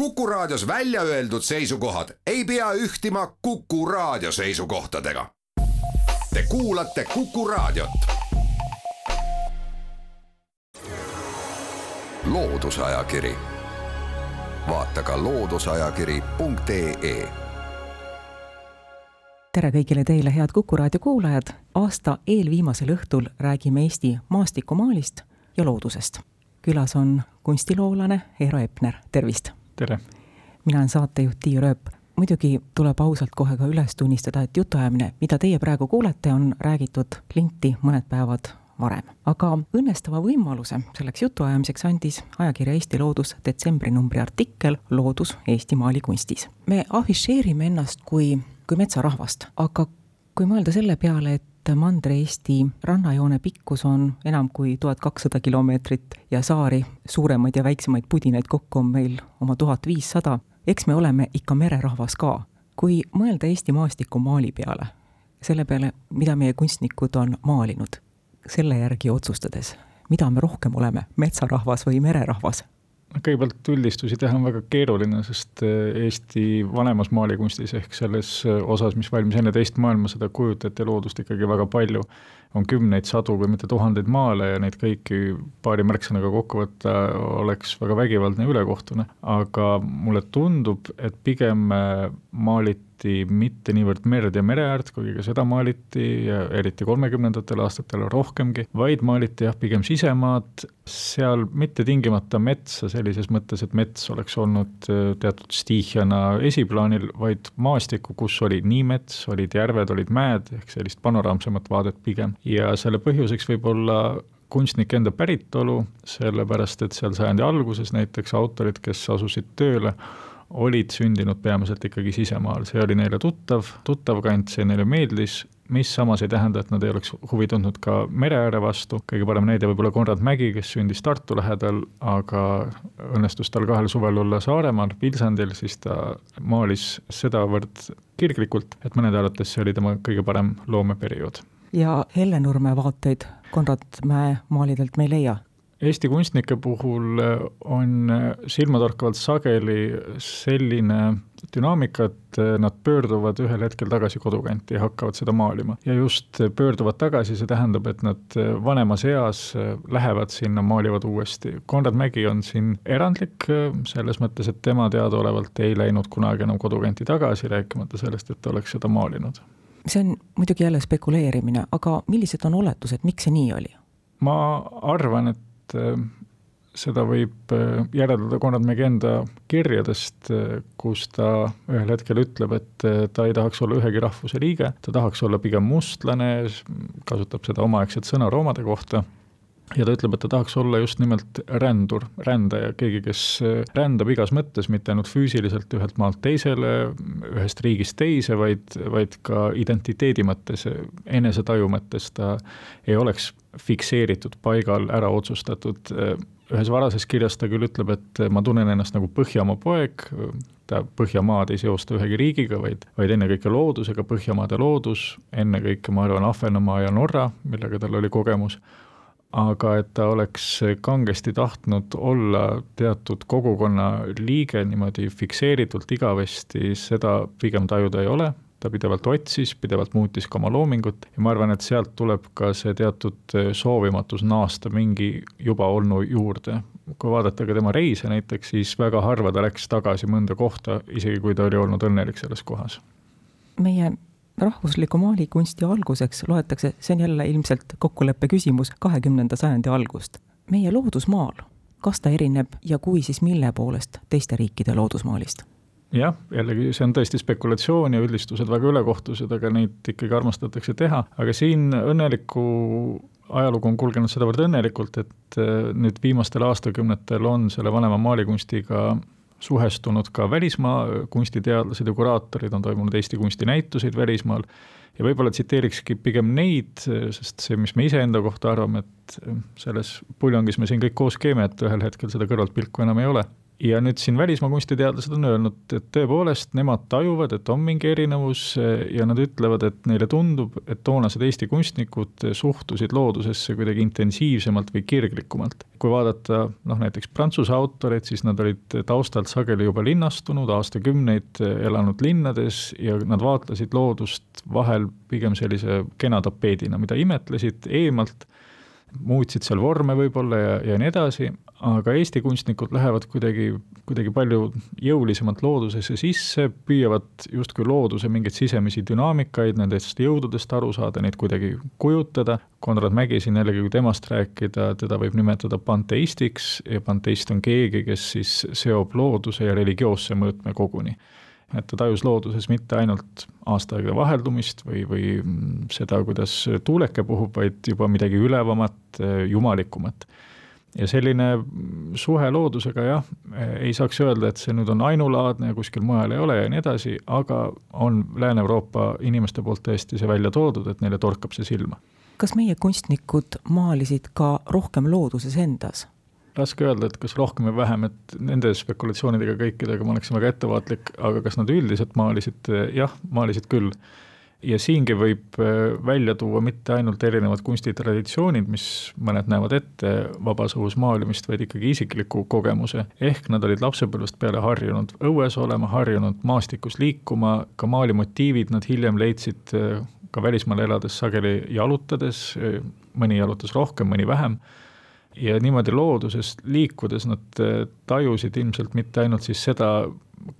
Kuku Raadios välja öeldud seisukohad ei pea ühtima Kuku Raadio seisukohtadega. Te kuulate Kuku Raadiot. loodusajakiri, vaata ka looduseajakiri.ee tere kõigile teile, head Kuku raadio kuulajad. aasta eelviimasel õhtul räägime Eesti maastikumaalist ja loodusest. külas on kunstiloolane Eero Epner, tervist! Tere! mina olen saatejuht Tiia Rööp. muidugi tuleb ausalt kohe ka üles tunnistada, et jutuajamine, mida teie praegu kuulete, on räägitud linti mõned päevad varem. aga õnnestava võimaluse selleks jutuajamiseks andis ajakirja Eesti Loodus detsembrinumbri artikkel Loodus Eesti maalikunstis. me afišeerime ennast kui, kui metsarahvast, aga kui mõelda selle peale, et Mandri-Eesti rannajoone pikkus on enam kui tuhat kakssada kilomeetrit ja saari, suuremaid ja väiksemaid pudinaid kokku on meil oma tuhat viissada, eks me oleme ikka mererahvas ka. kui mõelda Eesti maastiku maali peale, selle peale, mida meie kunstnikud on maalinud, selle järgi otsustades, mida me rohkem oleme, metsarahvas või mererahvas? Kõigepealt üldistusi teha on väga keeruline, sest eh, Eesti vanemas maalikunstis ehk selles eh, osas, mis valmis enne teist maailmasõda, kujutati loodust ikkagi väga palju. on kümneid, sadu, kui mitte tuhandeid maale ja neid kõiki paari märksõnaga kokku võtta oleks väga vägivaldne ja ülekohtune. aga mulle tundub, et pigem eh, maaliti maaliti mitte niivõrd merd ja mereäärt, kuigi ka seda maaliti ja eriti kolmekümnendatel aastatel rohkemgi, vaid maaliti jah, pigem sisemaad, seal mitte tingimata metsa sellises mõttes, et mets oleks olnud äh, teatud stiihiana esiplaanil, vaid maastikku, kus oli nii mets, olid järved, olid mäed, ehk sellist panoraamsemat vaadet pigem. ja selle põhjuseks võib olla kunstnike enda päritolu, sellepärast et seal sajandi alguses näiteks autorid, kes asusid tööle, olid sündinud peamiselt ikkagi sisemaal, see oli neile tuttav, tuttav kant, see neile meeldis, mis samas ei tähenda, et nad ei oleks huvi tundnud ka mere ääre vastu, kõige parem näide võib-olla Konrad Mägi, kes sündis Tartu lähedal, aga õnnestus tal kahel suvel olla Saaremaal, Vilsandil, siis ta maalis sedavõrd kirglikult, et mõnede arvates see oli tema kõige parem loomeperiood. ja Hellenurme vaateid Konrad Mäe maalidelt me ei leia? Eesti kunstnike puhul äh, on äh, silmatorkavalt sageli selline dünaamika, et äh, nad pöörduvad ühel hetkel tagasi kodukanti ja hakkavad seda maalima. ja just pöörduvad tagasi, see tähendab, et nad vanemas eas lähevad sinna, maalivad uuesti. Konrad Mägi on siin erandlik selles mõttes, et tema teadaolevalt ei läinud kunagi enam kodukanti tagasi, rääkimata sellest, et ta oleks seda maalinud. see on muidugi jälle spekuleerimine, aga millised on oletused, miks see nii oli? ma arvan, et et äh, seda võib äh, järeldada Konrad Mägi enda kirjadest, äh, kus ta ühel hetkel ütleb, et ta ei tahaks olla ühegi rahvuse liige, ta tahaks olla pigem mustlane, kasutab seda omaaegset sõna roomade kohta ja ta ütleb, et ta tahaks olla just nimelt rändur, rändaja, keegi, kes rändab igas mõttes, mitte ainult füüsiliselt ühelt maalt teisele, ühest riigist teise, vaid, vaid ka identiteedi mõttes, enesetaju mõttes ta ei oleks fikseeritud paigal, ära otsustatud, ühes varases kirjas ta küll ütleb, et ma tunnen ennast nagu Põhjamaa poeg, ta Põhjamaad ei seosta ühegi riigiga, vaid, vaid ennekõike loodusega, Põhjamaade loodus, ennekõike ma arvan Ahvenamaa ja Norra, millega tal oli kogemus aga et ta oleks kangesti tahtnud olla teatud kogukonna liige niimoodi fikseeritult igavesti, seda pigem tajuda ei ole, ta pidevalt otsis, pidevalt muutis ka oma loomingut ja ma arvan, et sealt tuleb ka see teatud soovimatus naasta mingi juba olnu juurde. kui vaadata ka tema reise näiteks, siis väga harva ta läks tagasi mõnda kohta, isegi kui ta oli olnud õnnelik selles kohas. meie rahvusliku maalikunsti alguseks loetakse, see on jälle ilmselt kokkuleppe küsimus, kahekümnenda sajandi algust. meie loodusmaal, kas ta erineb ja kui, siis mille poolest teiste riikide loodusmaalist? jah, jällegi see on tõesti spekulatsioon ja üldistused väga ülekohtused, aga neid ikkagi armastatakse teha, aga siin õnneliku ajalugu on kulgenud sedavõrd õnnelikult, et äh, nüüd viimastel aastakümnetel on selle vanema maalikunstiga suhestunud ka välismaa kunstiteadlased ja kuraatorid, on toimunud Eesti kunstinäituseid välismaal ja võib-olla tsiteerikski pigem neid, sest see, mis me iseenda kohta arvame, et selles puljongis me siin kõik koos keeme, et ühel hetkel seda kõrvaltpilku enam ei ole. Ja nüüd siin välismaa kunstiteadlased on öelnud, et tõepoolest nemad tajuvad, et on mingi erinevus eh, ja nad ütlevad, et neile tundub, et toonased Eesti kunstnikud suhtusid loodusesse kuidagi intensiivsemalt või kirglikumalt. kui vaadata noh, näiteks Prantsuse autoreid, siis nad olid taustalt sageli juba linnastunud, aastakümneid elanud linnades ja nad vaatlesid loodust vahel pigem sellise kena tapeedina, mida imetlesid eemalt muutsid seal vorme võib-olla ja, ja nii edasi, aga Eesti kunstnikud lähevad kuidagi, kuidagi palju jõulisemalt loodusesse sisse, püüavad justkui looduse mingeid sisemisi dünaamikaid, nendest jõududest aru saada, neid kuidagi kujutada, Konrad Mägi siin jällegi, kui temast rääkida, teda võib nimetada panteistiks ja panteist on keegi, kes siis seob looduse ja religioosse mõõtme koguni et ta tajus looduses mitte ainult aastaaegade vaheldumist või, või seda, kuidas tuuleke puhub, vaid juba midagi ülevamat, jumalikumat. Ja selline suhe loodusega jah, ei saaks öelda, et see nüüd on ainulaadne ja kuskil mujal ei ole ja nii edasi, aga on Lääne-Euroopa inimeste poolt tõesti see välja toodud, et neile torkab see silma. kas meie kunstnikud maalisid ka rohkem looduses endas? raske öelda, et kas rohkem või vähem, et nende spekulatsioonidega kõikidega ma oleksin väga ettevaatlik, aga kas nad üldiselt maalisid, jah, maalisid küll. Ja siingi võib äh, välja tuua mitte ainult erinevad kunstitraditsioonid, mis mõned näevad ette vabas õhus maalimist, vaid ikkagi isikliku kogemuse. ehk nad olid lapsepõlvest peale harjunud õues olema, harjunud maastikus liikuma, ka maalimotiivid nad hiljem leidsid äh, ka välismaal elades sageli jalutades, äh, mõni jalutas rohkem, mõni vähem ja niimoodi looduses liikudes nad äh, tajusid ilmselt mitte ainult siis seda,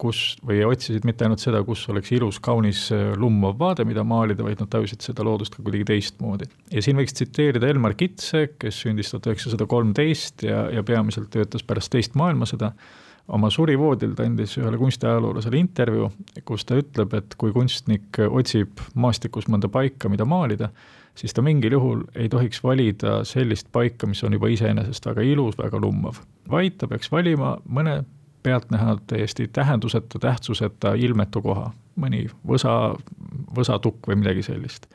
kus, või otsisid mitte ainult seda, kus oleks ilus, kaunis äh, lummav vaade, mida maalida, vaid nad tajusid seda loodust ka kuidagi teistmoodi. ja siin võiks tsiteerida Elmar Kitse, kes sündis tuhat üheksasada kolmteist ja, ja peamiselt töötas pärast teist maailmasõda, oma surivoodil ta andis ühele kunstiajaloolasele intervjuu, kus ta ütleb, et kui kunstnik otsib maastikus mõnda paika, mida maalida, siis ta mingil juhul ei tohiks valida sellist paika, mis on juba iseenesest väga ilus, väga lummav, vaid ta peaks valima mõne pealtnäha täiesti tähenduseta, tähtsuseta, ilmetu koha, mõni võsa, võsatukk või midagi sellist.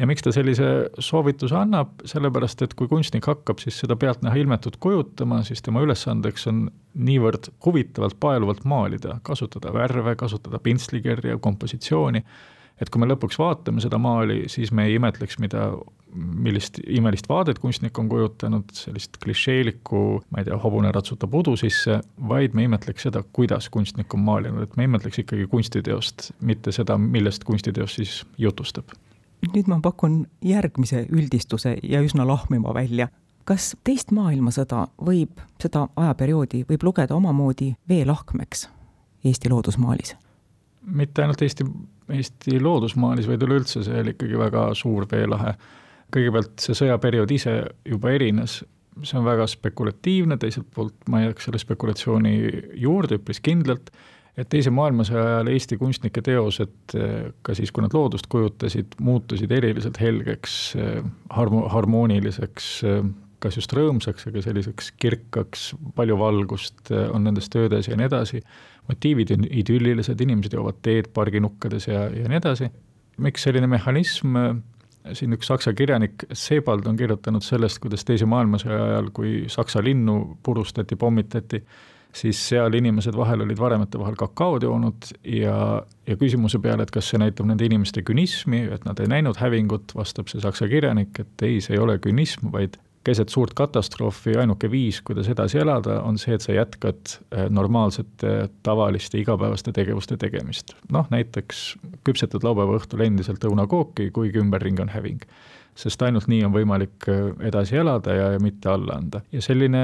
Ja miks ta sellise soovituse annab, sellepärast et kui kunstnik hakkab siis seda pealtnäha ilmetut kujutama, siis tema ülesandeks on niivõrd huvitavalt, paeluvalt maalida, kasutada värve, kasutada pintslikerja, kompositsiooni. Et kui me lõpuks vaatame seda maali, siis me ei imetleks, mida, millist imelist vaadet kunstnik on kujutanud, sellist klišeelikku, ma ei tea, hobune ratsutab udu sisse, vaid me imetleks seda, kuidas kunstnik on maalinud, et me imetleks ikkagi kunstiteost, mitte seda, millest kunstiteos siis jutustab. Nüüd ma pakun järgmise üldistuse ja üsna lahmiva välja. kas teist maailmasõda võib, seda ajaperioodi võib lugeda omamoodi veelahkmeks Eesti loodusmaalis? mitte ainult Eesti Eesti loodusmaalis, vaid üleüldse see oli ikkagi väga suur veelahe. kõigepealt see sõjaperiood ise juba erines, see on väga spekulatiivne, teiselt poolt ma jääks selle spekulatsiooni juurde üpris kindlalt, et Teise maailmasõja ajal Eesti kunstnike teosed, ka siis, kui nad loodust kujutasid, muutusid eriliselt helgeks, harmo-, harmooniliseks, kas just rõõmsaks, aga selliseks kirkaks, palju valgust on nendes töödes ja nii edasi motiivid on idüllilised, inimesed joovad teed parginukkades ja, ja nii edasi. miks selline mehhanism, siin üks saksa kirjanik Sebald on kirjutanud sellest, kuidas Teise maailmasõja ajal, kui Saksa linnu purustati, pommitati, siis seal inimesed vahel olid varemete vahel kakaod joonud ja, ja küsimuse peale, et kas see näitab nende inimeste künismi, et nad ei näinud hävingut, vastab see saksa kirjanik, et ei, see ei ole künism, vaid keset suurt katastroofi ainuke viis, kuidas edasi elada, on see, et sa jätkad äh, normaalsete, tavaliste igapäevaste tegevuste tegemist. noh, näiteks küpsetad laupäeva õhtul endiselt õunakooki, kuigi ümberringi on häving. Sest ainult nii on võimalik äh, edasi elada ja, ja mitte alla anda. ja selline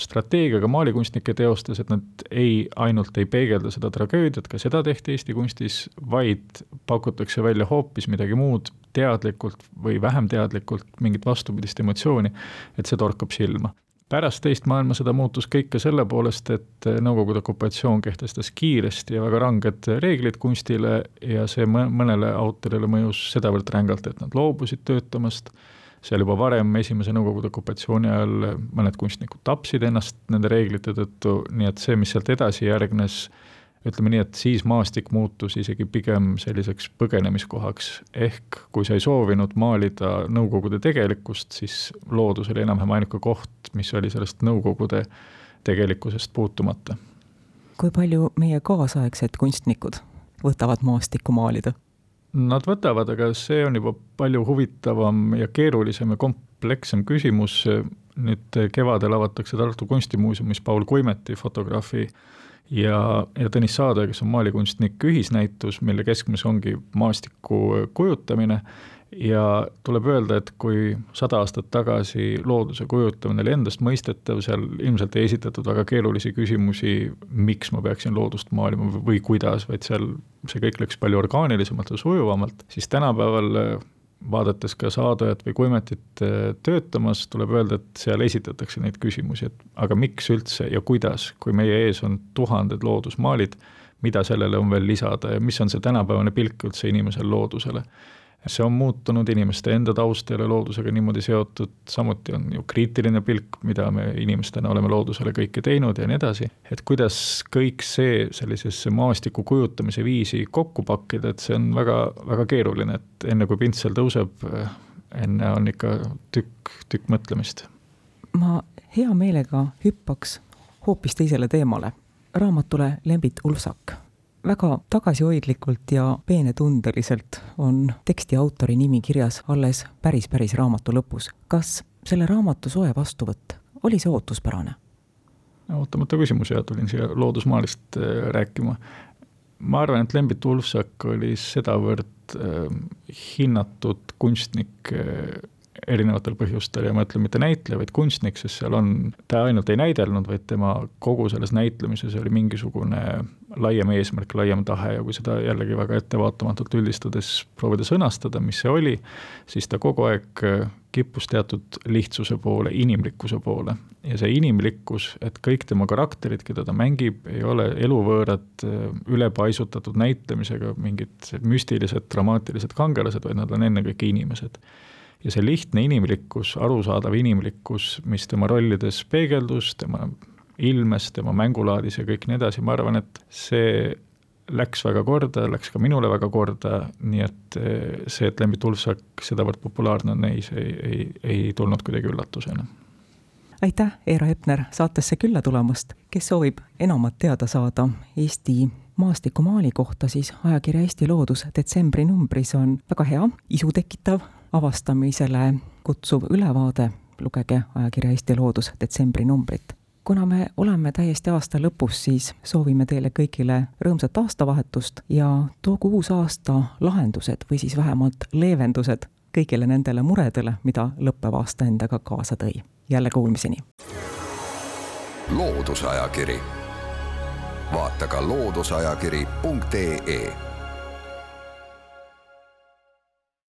strateegia ka maalikunstnike teostes, et nad ei, ainult ei peegelda seda tragöödiat, ka seda tehti Eesti kunstis, vaid pakutakse välja hoopis midagi muud, teadlikult või vähem teadlikult mingit vastupidist emotsiooni, et see torkab silma. Pärast teist maailmasõda muutus kõik ka selle poolest, et Nõukogude okupatsioon kehtestas kiiresti ja väga ranged reeglid kunstile ja see mõnele autorile mõjus sedavõrd rängalt, et nad loobusid töötamast, seal juba varem, esimese Nõukogude okupatsiooni ajal mõned kunstnikud tapsid ennast nende reeglite tõttu, nii et see, mis sealt edasi järgnes, ütleme nii, et siis maastik muutus isegi pigem selliseks põgenemiskohaks, ehk kui sa ei soovinud maalida Nõukogude tegelikkust, siis loodus oli enam-vähem ainuke koht, mis oli sellest Nõukogude tegelikkusest puutumata kui palju meie kaasaegsed kunstnikud võtavad maastikku maalida? Nad võtavad, aga see on juba palju huvitavam ja keerulisem ja komplekssem küsimus. nüüd kevadel avatakse Tartu Kunstimuuseumis Paul Kuimeti fotograafi ja, ja Tõnis Saade, kes on maalikunstnik, ühisnäitus, mille keskmes ongi maastiku kujutamine ja tuleb öelda, et kui sada aastat tagasi looduse kujutamine oli endastmõistetav, seal ilmselt ei esitatud väga keerulisi küsimusi, miks ma peaksin loodust maalima või kuidas, vaid seal see kõik läks palju orgaanilisemalt ja sujuvamalt, siis tänapäeval vaadates ka saadajat või Kuimetit töötamas, tuleb öelda, et seal esitatakse neid küsimusi, et aga miks üldse ja kuidas, kui meie ees on tuhanded loodusmaalid, mida sellele on veel lisada ja mis on see tänapäevane pilk üldse inimesel loodusele see on muutunud, inimeste enda taust ei ole loodusega niimoodi seotud, samuti on ju kriitiline pilk, mida me inimestena oleme loodusele kõike teinud ja nii edasi, et kuidas kõik see sellisesse maastiku kujutamise viisi kokku pakkida, et see on väga, väga keeruline, et enne kui pintsel tõuseb, enne on ikka tükk, tükk mõtlemist. ma hea meelega hüppaks hoopis teisele teemale, raamatule Lembit Ulfsak väga tagasihoidlikult ja peenetundeliselt on teksti autori nimi kirjas alles päris, päris raamatu lõpus. kas selle raamatu soe vastuvõtt oli see ootuspärane? ootamatu küsimus ja tulin siia loodusmaalist äh, rääkima. ma arvan, et Lembit Ulfsak oli sedavõrd äh, hinnatud kunstnik äh, erinevatel põhjustel ja ma ütlen mitte näitleja, vaid kunstnik, sest seal on, ta ainult ei näidelnud, vaid tema kogu selles näitlemises oli mingisugune laiem eesmärk, laiem tahe ja kui seda jällegi väga ettevaatamatult üldistades proovida sõnastada, mis see oli, siis ta kogu aeg kippus teatud lihtsuse poole, inimlikkuse poole. ja see inimlikkus, et kõik tema karakterid, keda ta mängib, ei ole eluvõõrad, ülepaisutatud näitlemisega mingid müstilised, dramaatilised kangelased, vaid nad on ennekõike inimesed ja see lihtne inimlikkus, arusaadav inimlikkus, mis tema rollides peegeldus, tema ilmes, tema mängulaadis ja kõik nii edasi, ma arvan, et see läks väga korda, läks ka minule väga korda, nii et eh, see, et Lembit Ulfsak sedavõrd populaarne on, ei, see ei, ei, ei tulnud kuidagi üllatusena. aitäh, Eero Hepner, saatesse külla tulemast. kes soovib enamat teada saada Eesti maastikumaali kohta, siis ajakirja Eesti Loodus detsembri numbris on väga hea, isu tekitav avastamisele kutsuv ülevaade, lugege ajakirja Eesti Loodus detsembri numbrit. Kuna me oleme täiesti aasta lõpus, siis soovime teile kõigile rõõmsat aastavahetust ja toogu uus aasta lahendused või siis vähemalt leevendused kõigile nendele muredele, mida lõppev aasta endaga kaasa tõi. jälle kuulmiseni! loodusajakiri, vaata ka looduseajakiri.ee